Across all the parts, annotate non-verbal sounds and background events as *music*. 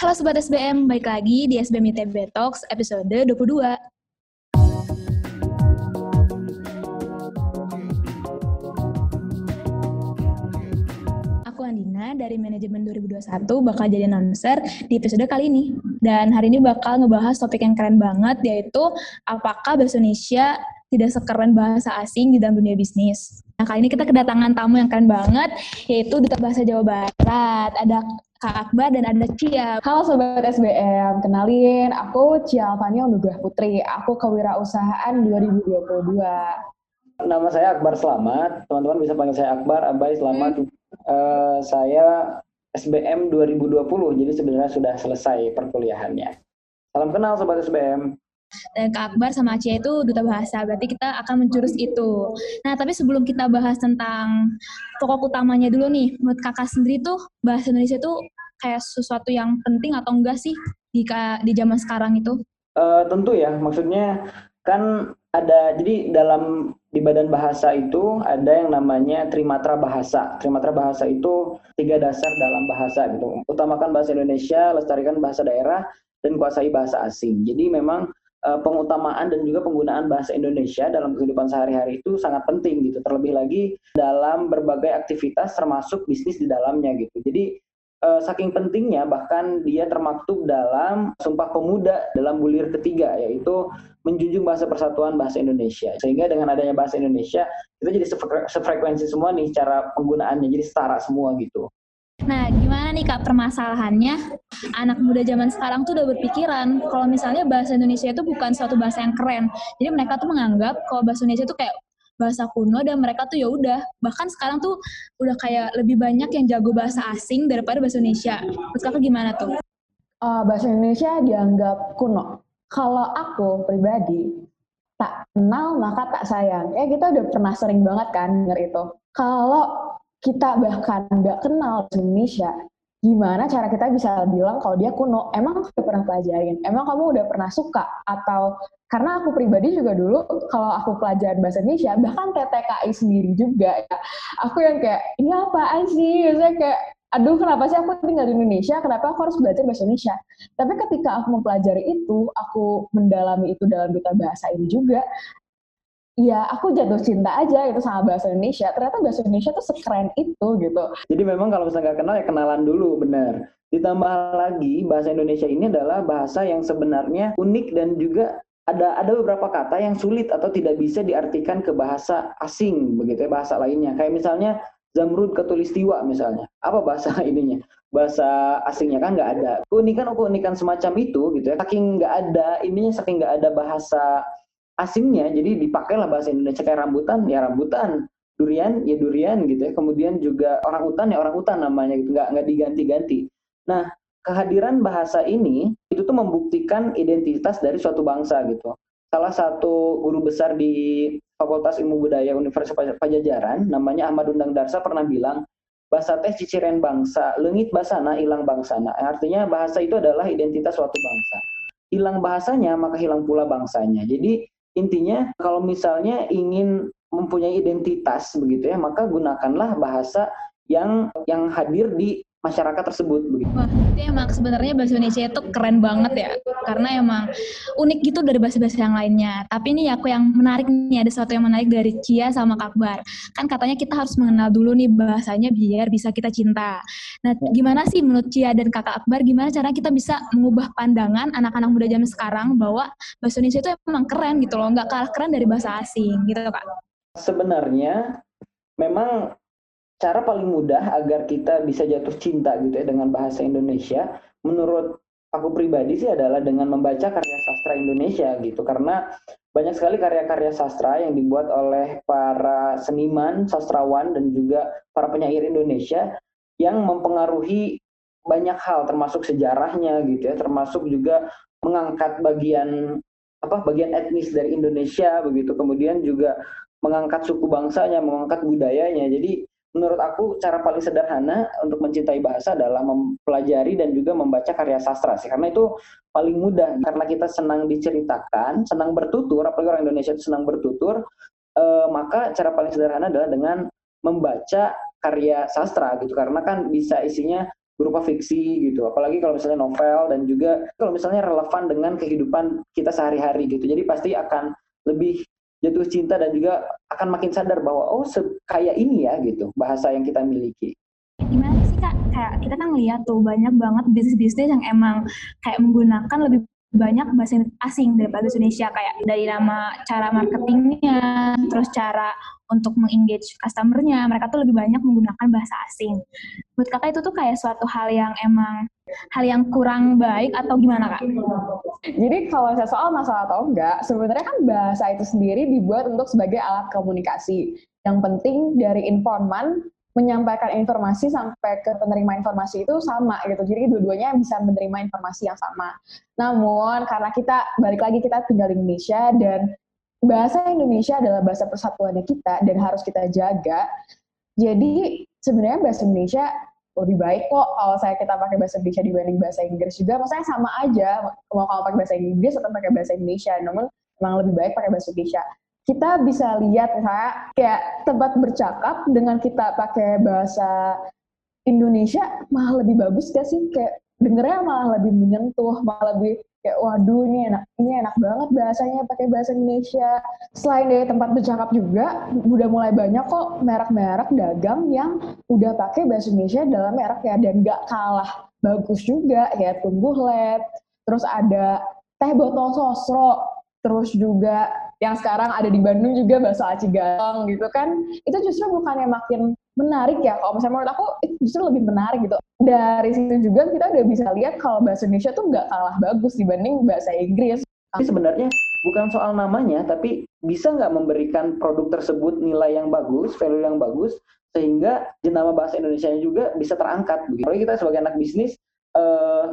Halo Sobat SBM, baik lagi di SBM ITB Talks episode 22. Aku Andina dari manajemen 2021 bakal jadi announcer di episode kali ini. Dan hari ini bakal ngebahas topik yang keren banget yaitu apakah bahasa Indonesia tidak sekeren bahasa asing di dalam dunia bisnis. Nah, kali ini kita kedatangan tamu yang keren banget, yaitu Duta Bahasa Jawa Barat. Ada Kak Akbar dan ada Cia. Halo Sobat SBM, kenalin aku Cia Alfania Nugah Putri. Aku kewirausahaan 2022. Nama saya Akbar Selamat, teman-teman bisa panggil saya Akbar, Abai Selamat. Hmm. Uh, saya SBM 2020, jadi sebenarnya sudah selesai perkuliahannya. Salam kenal Sobat SBM dan Kak Akbar sama Acia itu duta bahasa, berarti kita akan menjurus itu. Nah, tapi sebelum kita bahas tentang pokok utamanya dulu nih, menurut kakak sendiri tuh bahasa Indonesia itu kayak sesuatu yang penting atau enggak sih di di zaman sekarang itu? Uh, tentu ya, maksudnya kan ada jadi dalam di badan bahasa itu ada yang namanya trimatra bahasa. Trimatra bahasa itu tiga dasar dalam bahasa gitu. Utamakan bahasa Indonesia, lestarikan bahasa daerah, dan kuasai bahasa asing. Jadi memang pengutamaan dan juga penggunaan bahasa Indonesia dalam kehidupan sehari-hari itu sangat penting gitu. Terlebih lagi dalam berbagai aktivitas termasuk bisnis di dalamnya gitu. Jadi uh, saking pentingnya bahkan dia termaktub dalam Sumpah Pemuda dalam bulir ketiga yaitu menjunjung bahasa persatuan bahasa Indonesia. Sehingga dengan adanya bahasa Indonesia kita jadi sefrekuensi semua nih cara penggunaannya jadi setara semua gitu. Nah, gimana nih Kak permasalahannya? Anak muda zaman sekarang tuh udah berpikiran kalau misalnya bahasa Indonesia itu bukan suatu bahasa yang keren. Jadi mereka tuh menganggap kalau bahasa Indonesia itu kayak bahasa kuno dan mereka tuh ya udah bahkan sekarang tuh udah kayak lebih banyak yang jago bahasa asing daripada bahasa Indonesia. Menurut kakak gimana tuh? Uh, bahasa Indonesia dianggap kuno. Kalau aku pribadi tak kenal maka tak sayang. Ya kita udah pernah sering banget kan denger itu. Kalau kita bahkan nggak kenal Indonesia, gimana cara kita bisa bilang kalau dia kuno? Emang udah pernah pelajarin? Emang kamu udah pernah suka? Atau karena aku pribadi juga dulu kalau aku pelajaran bahasa Indonesia, bahkan TTKI sendiri juga ya, aku yang kayak ini apaan sih? Biasanya kayak aduh kenapa sih aku tinggal di Indonesia, kenapa aku harus belajar bahasa Indonesia? Tapi ketika aku mempelajari itu, aku mendalami itu dalam duta bahasa ini juga, Iya, aku jatuh cinta aja itu sama bahasa Indonesia. Ternyata bahasa Indonesia tuh sekeren itu gitu. Jadi memang kalau misalnya nggak kenal ya kenalan dulu, benar. Ditambah lagi bahasa Indonesia ini adalah bahasa yang sebenarnya unik dan juga ada ada beberapa kata yang sulit atau tidak bisa diartikan ke bahasa asing begitu ya bahasa lainnya. Kayak misalnya Zamrud Katulistiwa misalnya. Apa bahasa *laughs* ininya? Bahasa asingnya kan nggak ada. Keunikan keunikan semacam itu gitu ya. Saking nggak ada ininya, saking nggak ada bahasa asingnya. Jadi dipakailah bahasa Indonesia kayak rambutan ya rambutan. Durian ya durian gitu ya. Kemudian juga orang utan ya orang utan namanya gitu. Nggak nggak diganti-ganti. Nah kehadiran bahasa ini itu tuh membuktikan identitas dari suatu bangsa gitu. Salah satu guru besar di Fakultas Ilmu Budaya Universitas Pajajaran namanya Ahmad Undang Darsa pernah bilang bahasa teh ciciren bangsa lengit basana hilang bangsana. Artinya bahasa itu adalah identitas suatu bangsa. Hilang bahasanya maka hilang pula bangsanya. Jadi intinya kalau misalnya ingin mempunyai identitas begitu ya maka gunakanlah bahasa yang yang hadir di masyarakat tersebut begitu. Wah, itu emang sebenarnya bahasa Indonesia itu keren banget ya. Karena emang unik gitu dari bahasa-bahasa yang lainnya. Tapi ini aku yang menarik nih, ada sesuatu yang menarik dari Cia sama Kakbar. Kan katanya kita harus mengenal dulu nih bahasanya biar bisa kita cinta. Nah, ya. gimana sih menurut Cia dan Kakak Akbar, gimana cara kita bisa mengubah pandangan anak-anak muda zaman sekarang bahwa bahasa Indonesia itu emang keren gitu loh, nggak kalah keren dari bahasa asing gitu Kak? Sebenarnya memang cara paling mudah agar kita bisa jatuh cinta gitu ya dengan bahasa Indonesia menurut aku pribadi sih adalah dengan membaca karya sastra Indonesia gitu. Karena banyak sekali karya-karya sastra yang dibuat oleh para seniman, sastrawan dan juga para penyair Indonesia yang mempengaruhi banyak hal termasuk sejarahnya gitu ya. Termasuk juga mengangkat bagian apa bagian etnis dari Indonesia begitu. Kemudian juga mengangkat suku bangsanya mengangkat budayanya. Jadi menurut aku cara paling sederhana untuk mencintai bahasa adalah mempelajari dan juga membaca karya sastra sih karena itu paling mudah karena kita senang diceritakan senang bertutur apalagi orang Indonesia itu senang bertutur eh, maka cara paling sederhana adalah dengan membaca karya sastra gitu karena kan bisa isinya berupa fiksi gitu. Apalagi kalau misalnya novel dan juga kalau misalnya relevan dengan kehidupan kita sehari-hari gitu. Jadi pasti akan lebih jatuh cinta dan juga akan makin sadar bahwa oh kayak ini ya gitu bahasa yang kita miliki. Gimana sih kak? Kayak kita kan ngeliat tuh banyak banget bisnis-bisnis yang emang kayak menggunakan lebih banyak bahasa asing daripada Indonesia kayak dari nama cara marketingnya, terus cara untuk mengengage customernya, mereka tuh lebih banyak menggunakan bahasa asing. Menurut kakak itu tuh kayak suatu hal yang emang hal yang kurang baik atau gimana kak? Jadi kalau saya soal masalah atau enggak, sebenarnya kan bahasa itu sendiri dibuat untuk sebagai alat komunikasi. Yang penting dari informan menyampaikan informasi sampai ke penerima informasi itu sama gitu. Jadi dua-duanya bisa menerima informasi yang sama. Namun karena kita balik lagi kita tinggal di Indonesia dan bahasa Indonesia adalah bahasa persatuannya kita dan harus kita jaga. Jadi sebenarnya bahasa Indonesia lebih baik kok kalau saya kita pakai bahasa Indonesia dibanding bahasa Inggris juga. Maksudnya sama aja mau kalau pakai bahasa Inggris atau pakai bahasa Indonesia. Namun memang lebih baik pakai bahasa Indonesia kita bisa lihat misalnya kayak tempat bercakap dengan kita pakai bahasa Indonesia malah lebih bagus gak sih kayak dengernya malah lebih menyentuh malah lebih kayak waduh ini enak ini enak banget bahasanya pakai bahasa Indonesia. Selain dari tempat bercakap juga udah mulai banyak kok merek-merek dagang yang udah pakai bahasa Indonesia dalam merek ya dan gak kalah bagus juga kayak tumbuh led terus ada teh botol sosro terus juga yang sekarang ada di Bandung juga bakso aci galang gitu kan. Itu justru bukannya makin menarik ya. Kalau misalnya menurut aku itu justru lebih menarik gitu. Dari situ juga kita udah bisa lihat kalau bahasa Indonesia tuh nggak kalah bagus dibanding bahasa Inggris. Tapi sebenarnya bukan soal namanya tapi bisa nggak memberikan produk tersebut nilai yang bagus value yang bagus sehingga jenama bahasa Indonesia juga bisa terangkat begitu. Kalau kita sebagai anak bisnis eh,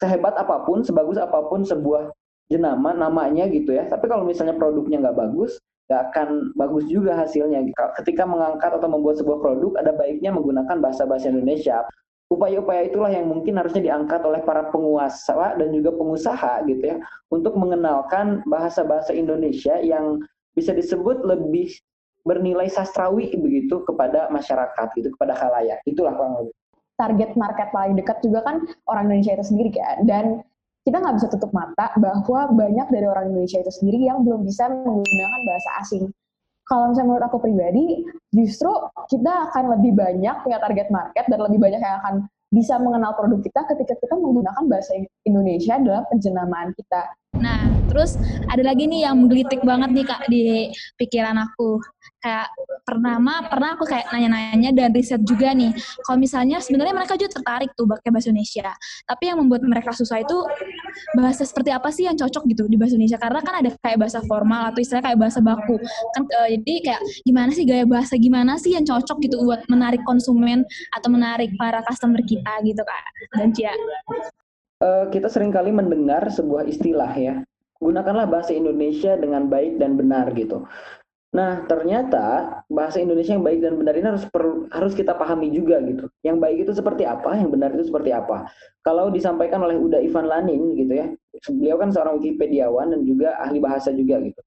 sehebat apa pun, sebagus apa pun sebuah jenama namanya gitu ya. Tapi kalau misalnya produknya nggak bagus nggak akan bagus juga hasilnya. Ketika mengangkat atau membuat sebuah produk ada baiknya menggunakan bahasa-bahasa Indonesia. Upaya-upaya itulah yang mungkin harusnya diangkat oleh para penguasa dan juga pengusaha gitu ya untuk mengenalkan bahasa-bahasa Indonesia yang bisa disebut lebih bernilai sastrawi begitu kepada masyarakat gitu kepada khalayak itulah kurang lebih. Target market paling dekat juga kan orang Indonesia itu sendiri kan dan kita nggak bisa tutup mata bahwa banyak dari orang Indonesia itu sendiri yang belum bisa menggunakan bahasa asing. Kalau misalnya menurut aku pribadi, justru kita akan lebih banyak punya target market dan lebih banyak yang akan bisa mengenal produk kita ketika kita menggunakan bahasa Indonesia dalam penjenamaan kita. Nah, terus ada lagi nih yang menggelitik banget nih Kak di pikiran aku kayak pertama pernah aku kayak nanya-nanya dan riset juga nih. Kalau misalnya sebenarnya mereka juga tertarik tuh pakai bahasa Indonesia. Tapi yang membuat mereka susah itu bahasa seperti apa sih yang cocok gitu di bahasa Indonesia? Karena kan ada kayak bahasa formal atau istilah kayak bahasa baku. Kan uh, jadi kayak gimana sih gaya bahasa gimana sih yang cocok gitu buat menarik konsumen atau menarik para customer kita gitu kak. Dan Cia? Uh, kita sering kali mendengar sebuah istilah ya. Gunakanlah bahasa Indonesia dengan baik dan benar gitu Nah, ternyata bahasa Indonesia yang baik dan benar ini harus per, harus kita pahami juga gitu. Yang baik itu seperti apa, yang benar itu seperti apa. Kalau disampaikan oleh Uda Ivan Lanin gitu ya, beliau kan seorang Wikipediawan dan juga ahli bahasa juga gitu.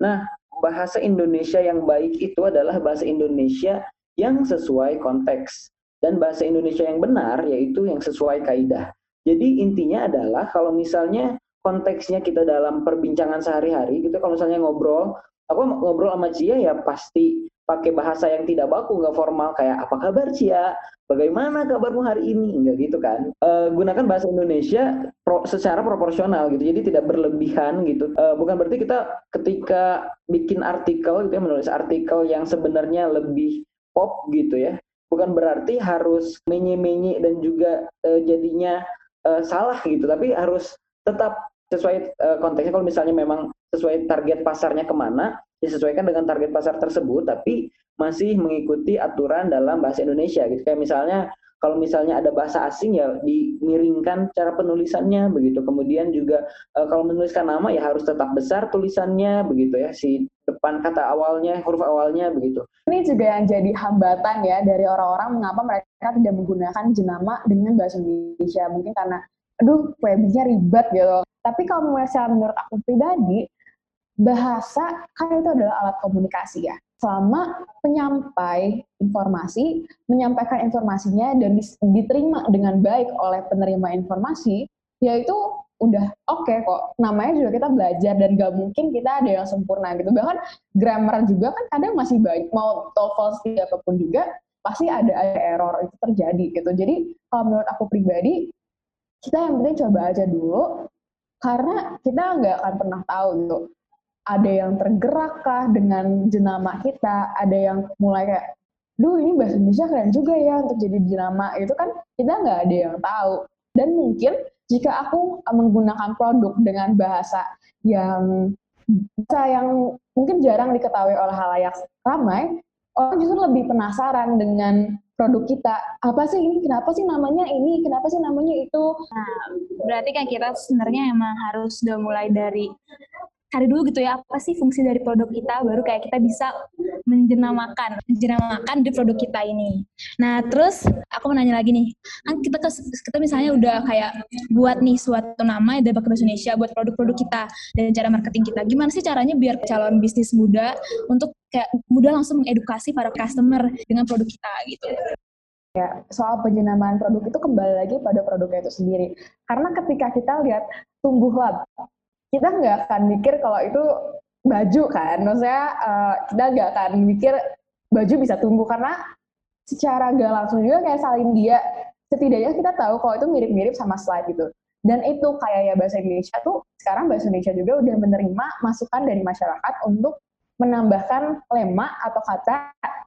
Nah, bahasa Indonesia yang baik itu adalah bahasa Indonesia yang sesuai konteks dan bahasa Indonesia yang benar yaitu yang sesuai kaidah. Jadi intinya adalah kalau misalnya konteksnya kita dalam perbincangan sehari-hari gitu kalau misalnya ngobrol aku ngobrol sama Cia ya pasti pakai bahasa yang tidak baku nggak formal kayak apa kabar Cia? Bagaimana kabarmu hari ini? Nggak gitu kan. E, gunakan bahasa Indonesia pro, secara proporsional gitu jadi tidak berlebihan gitu. E, bukan berarti kita ketika bikin artikel gitu ya menulis artikel yang sebenarnya lebih pop gitu ya bukan berarti harus menye-menye dan juga e, jadinya e, salah gitu tapi harus tetap sesuai e, konteksnya. Kalau misalnya memang sesuai target pasarnya ke mana, disesuaikan dengan target pasar tersebut, tapi masih mengikuti aturan dalam bahasa Indonesia gitu. Kayak misalnya kalau misalnya ada bahasa asing ya dimiringkan cara penulisannya begitu. Kemudian juga e, kalau menuliskan nama ya harus tetap besar tulisannya begitu ya si depan kata awalnya huruf awalnya begitu. Ini juga yang jadi hambatan ya dari orang-orang mengapa mereka tidak menggunakan jenama dengan bahasa Indonesia mungkin karena aduh webnya ribet gitu. Tapi kalau misalnya menurut aku pribadi bahasa kan itu adalah alat komunikasi ya. selama penyampai informasi menyampaikan informasinya dan diterima dengan baik oleh penerima informasi, yaitu udah oke okay kok. Namanya juga kita belajar dan gak mungkin kita ada yang sempurna gitu. Bahkan grammar juga kan kadang masih baik. Mau TOEFL apa pun juga pasti ada, ada error itu terjadi gitu. Jadi kalau menurut aku pribadi kita yang penting coba aja dulu karena kita nggak akan pernah tahu gitu ada yang tergerak kah dengan jenama kita, ada yang mulai kayak, duh ini bahasa Indonesia keren juga ya untuk jadi jenama, itu kan kita nggak ada yang tahu. Dan mungkin jika aku menggunakan produk dengan bahasa yang bahasa yang mungkin jarang diketahui oleh halayak ramai, orang justru lebih penasaran dengan produk kita. Apa sih ini? Kenapa sih namanya ini? Kenapa sih namanya itu? Nah, berarti kan kita sebenarnya emang harus udah mulai dari cari dulu gitu ya apa sih fungsi dari produk kita baru kayak kita bisa menjenamakan menjenamakan di produk kita ini. Nah terus aku mau nanya lagi nih kan kita kita misalnya udah kayak buat nih suatu nama pakai bahasa Indonesia buat produk-produk kita dan cara marketing kita. Gimana sih caranya biar calon bisnis muda untuk kayak mudah langsung mengedukasi para customer dengan produk kita gitu? Ya, soal penjenamaan produk itu kembali lagi pada produknya itu sendiri. Karena ketika kita lihat tumbuh kita nggak akan mikir kalau itu baju kan, maksudnya uh, kita nggak akan mikir baju bisa tumbuh karena secara gak langsung juga kayak salin dia setidaknya kita tahu kalau itu mirip-mirip sama slide gitu. Dan itu kayak ya bahasa Indonesia tuh sekarang bahasa Indonesia juga udah menerima masukan dari masyarakat untuk menambahkan lema atau kata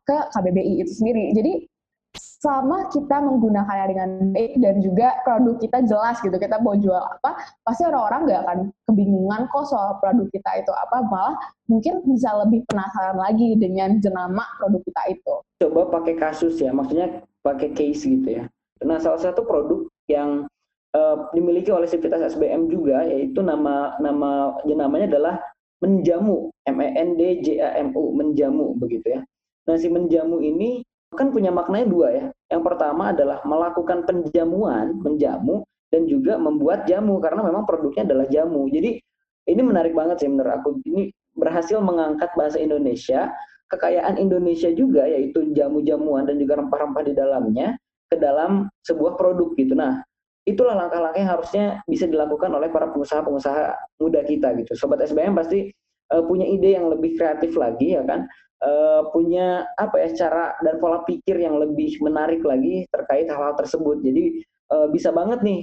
ke KBBI itu sendiri. Jadi selama kita menggunakannya dengan baik dan juga produk kita jelas gitu. Kita mau jual apa pasti orang-orang nggak akan kebingungan kok soal produk kita itu apa. Malah mungkin bisa lebih penasaran lagi dengan jenama produk kita itu. Coba pakai kasus ya maksudnya pakai case gitu ya. Nah salah satu produk yang uh, dimiliki oleh Sivitas SBM juga yaitu nama nama jenamanya adalah menjamu M E N D J A M U menjamu begitu ya. Nah si menjamu ini kan punya maknanya dua ya. Yang pertama adalah melakukan penjamuan, menjamu, dan juga membuat jamu karena memang produknya adalah jamu. Jadi ini menarik banget sih menurut aku. Ini berhasil mengangkat bahasa Indonesia, kekayaan Indonesia juga yaitu jamu-jamuan dan juga rempah-rempah di dalamnya ke dalam sebuah produk gitu. Nah, itulah langkah-langkah yang harusnya bisa dilakukan oleh para pengusaha-pengusaha muda kita gitu. Sobat SBM pasti uh, punya ide yang lebih kreatif lagi ya kan uh, punya apa ya cara dan pola pikir yang lebih menarik lagi terkait hal-hal tersebut. Jadi uh, bisa banget nih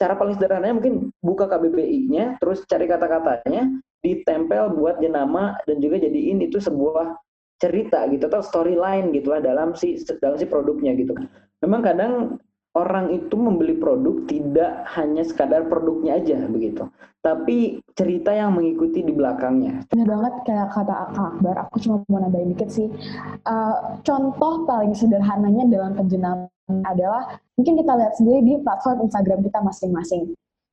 cara paling sederhananya mungkin buka KBBI-nya, terus cari kata-katanya, ditempel buat jenama dan juga jadiin itu sebuah cerita gitu atau storyline gitulah dalam si dalam si produknya gitu. Memang kadang orang itu membeli produk tidak hanya sekadar produknya aja begitu, tapi cerita yang mengikuti di belakangnya. Benar banget kayak kata Kak Akbar, aku cuma mau nambahin dikit sih. Uh, contoh paling sederhananya dalam penjenamaan adalah mungkin kita lihat sendiri di platform Instagram kita masing-masing.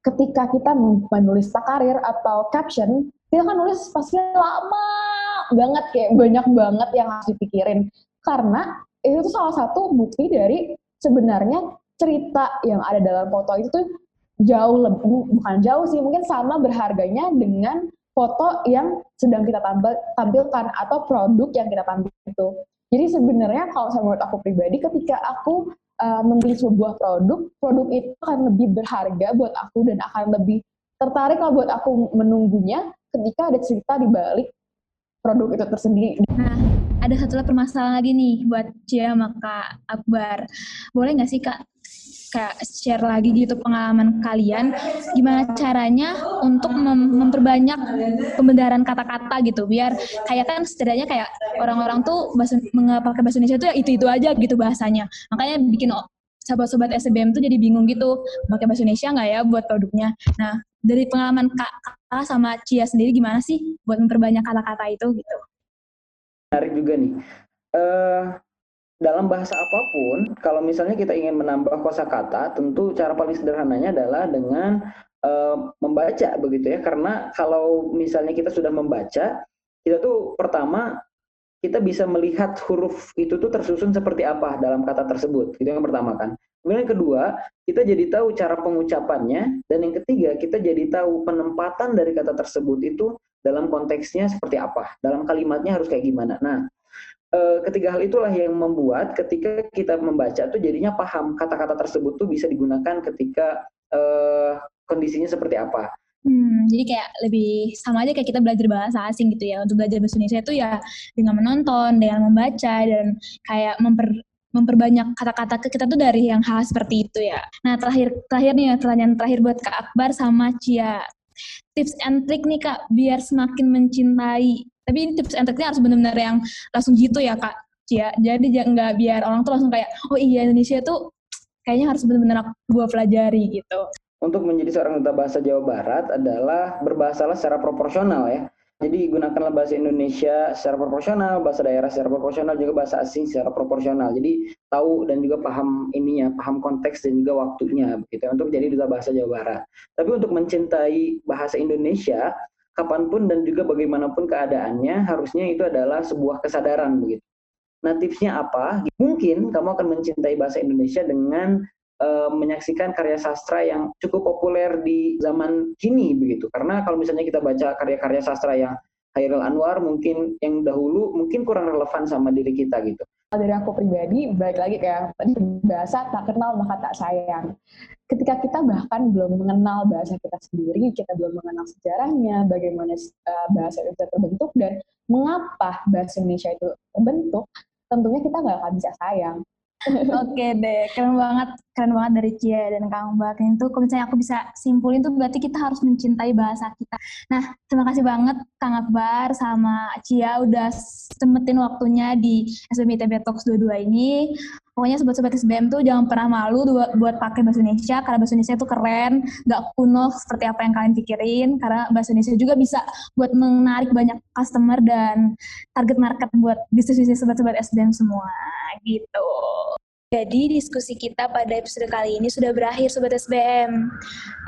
Ketika kita menulis karir atau caption, kita kan nulis pasti lama banget kayak banyak banget yang harus dipikirin karena itu tuh salah satu bukti dari sebenarnya cerita yang ada dalam foto itu tuh jauh lebih bukan jauh sih mungkin sama berharganya dengan foto yang sedang kita tampil, tampilkan atau produk yang kita tampil itu. Jadi sebenarnya kalau saya menurut aku pribadi ketika aku uh, membeli sebuah produk, produk itu akan lebih berharga buat aku dan akan lebih tertarik kalau buat aku menunggunya ketika ada cerita di balik produk itu tersendiri. Nah, ada satu lagi permasalahan lagi nih buat Cia sama Kak Akbar. Boleh nggak sih Kak kayak share lagi gitu pengalaman kalian. Gimana caranya untuk mem memperbanyak pembenaran kata-kata gitu? Biar kayak kan setidaknya kayak orang-orang tuh bahasa pakai bahasa Indonesia tuh ya itu itu aja gitu bahasanya. Makanya bikin sobat-sobat SBM tuh jadi bingung gitu pakai bahasa Indonesia nggak ya buat produknya. Nah dari pengalaman kak, kak sama Cia sendiri gimana sih buat memperbanyak kata-kata itu gitu? Menarik juga nih. Uh, dalam bahasa apa pun, kalau misalnya kita ingin menambah kosakata, tentu cara paling sederhananya adalah dengan uh, membaca begitu ya. Karena kalau misalnya kita sudah membaca, kita tuh pertama kita bisa melihat huruf itu tuh tersusun seperti apa dalam kata tersebut. Itu yang pertama kan. Kemudian yang kedua, kita jadi tahu cara pengucapannya dan yang ketiga, kita jadi tahu penempatan dari kata tersebut itu dalam konteksnya seperti apa, dalam kalimatnya harus kayak gimana. Nah, ketiga hal itulah yang membuat ketika kita membaca tuh jadinya paham kata-kata tersebut tuh bisa digunakan ketika uh, kondisinya seperti apa. Hmm, jadi kayak lebih sama aja kayak kita belajar bahasa asing gitu ya. Untuk belajar bahasa Indonesia itu ya dengan menonton, dengan membaca dan kayak memper memperbanyak kata-kata ke kita tuh dari yang hal seperti itu ya. Nah terakhir terakhir nih ya pertanyaan terakhir buat Kak Akbar sama Cia. Tips and trick nih Kak biar semakin mencintai. Tapi ini tips and harus benar-benar yang langsung gitu ya Kak Cia. Jadi nggak biar orang tuh langsung kayak oh iya Indonesia tuh kayaknya harus benar-benar gue pelajari gitu. Untuk menjadi seorang duta bahasa Jawa Barat adalah berbahasalah secara proporsional ya jadi gunakanlah bahasa Indonesia secara proporsional, bahasa daerah secara proporsional, juga bahasa asing secara proporsional. Jadi tahu dan juga paham ininya, paham konteks dan juga waktunya begitu ya, untuk jadi duta bahasa Jawa Barat. Tapi untuk mencintai bahasa Indonesia, kapan pun dan juga bagaimanapun keadaannya, harusnya itu adalah sebuah kesadaran begitu. Nah tipsnya apa? Mungkin kamu akan mencintai bahasa Indonesia dengan uh, menyaksikan karya sastra yang cukup populer di zaman kini begitu. Karena kalau misalnya kita baca karya-karya sastra yang Hairil Anwar mungkin yang dahulu mungkin kurang relevan sama diri kita gitu. Dari aku pribadi, balik lagi kayak bahasa tak kenal maka tak sayang. Ketika kita bahkan belum mengenal bahasa kita sendiri, kita belum mengenal sejarahnya, bagaimana uh, bahasa itu terbentuk dan mengapa bahasa Indonesia itu terbentuk, tentunya kita nggak akan bisa sayang. Oke deh, keren banget, keren banget dari Cia dan Kang Mbak. Itu kalau misalnya aku bisa simpulin tuh berarti kita harus mencintai bahasa kita. Nah, terima kasih banget Kang Akbar sama Cia udah sempetin waktunya di SBM ITB Talks 22 ini. Pokoknya sobat-sobat SBM tuh jangan pernah malu buat, pakai bahasa Indonesia karena bahasa Indonesia itu keren, nggak kuno seperti apa yang kalian pikirin. Karena bahasa Indonesia juga bisa buat menarik banyak customer dan target market buat bisnis-bisnis sobat-sobat SBM semua gitu. Jadi diskusi kita pada episode kali ini sudah berakhir Sobat SBM.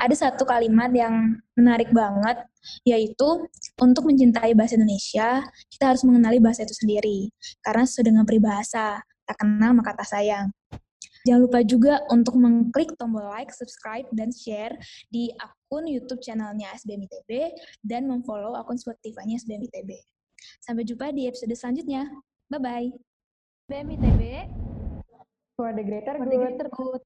Ada satu kalimat yang menarik banget, yaitu untuk mencintai bahasa Indonesia, kita harus mengenali bahasa itu sendiri. Karena sesuai dengan peribahasa, tak kenal maka tak sayang. Jangan lupa juga untuk mengklik tombol like, subscribe, dan share di akun YouTube channelnya SBM ITB dan memfollow akun Spotify-nya SBM ITB. Sampai jumpa di episode selanjutnya. Bye-bye. SBM for the greater for good. The greater good.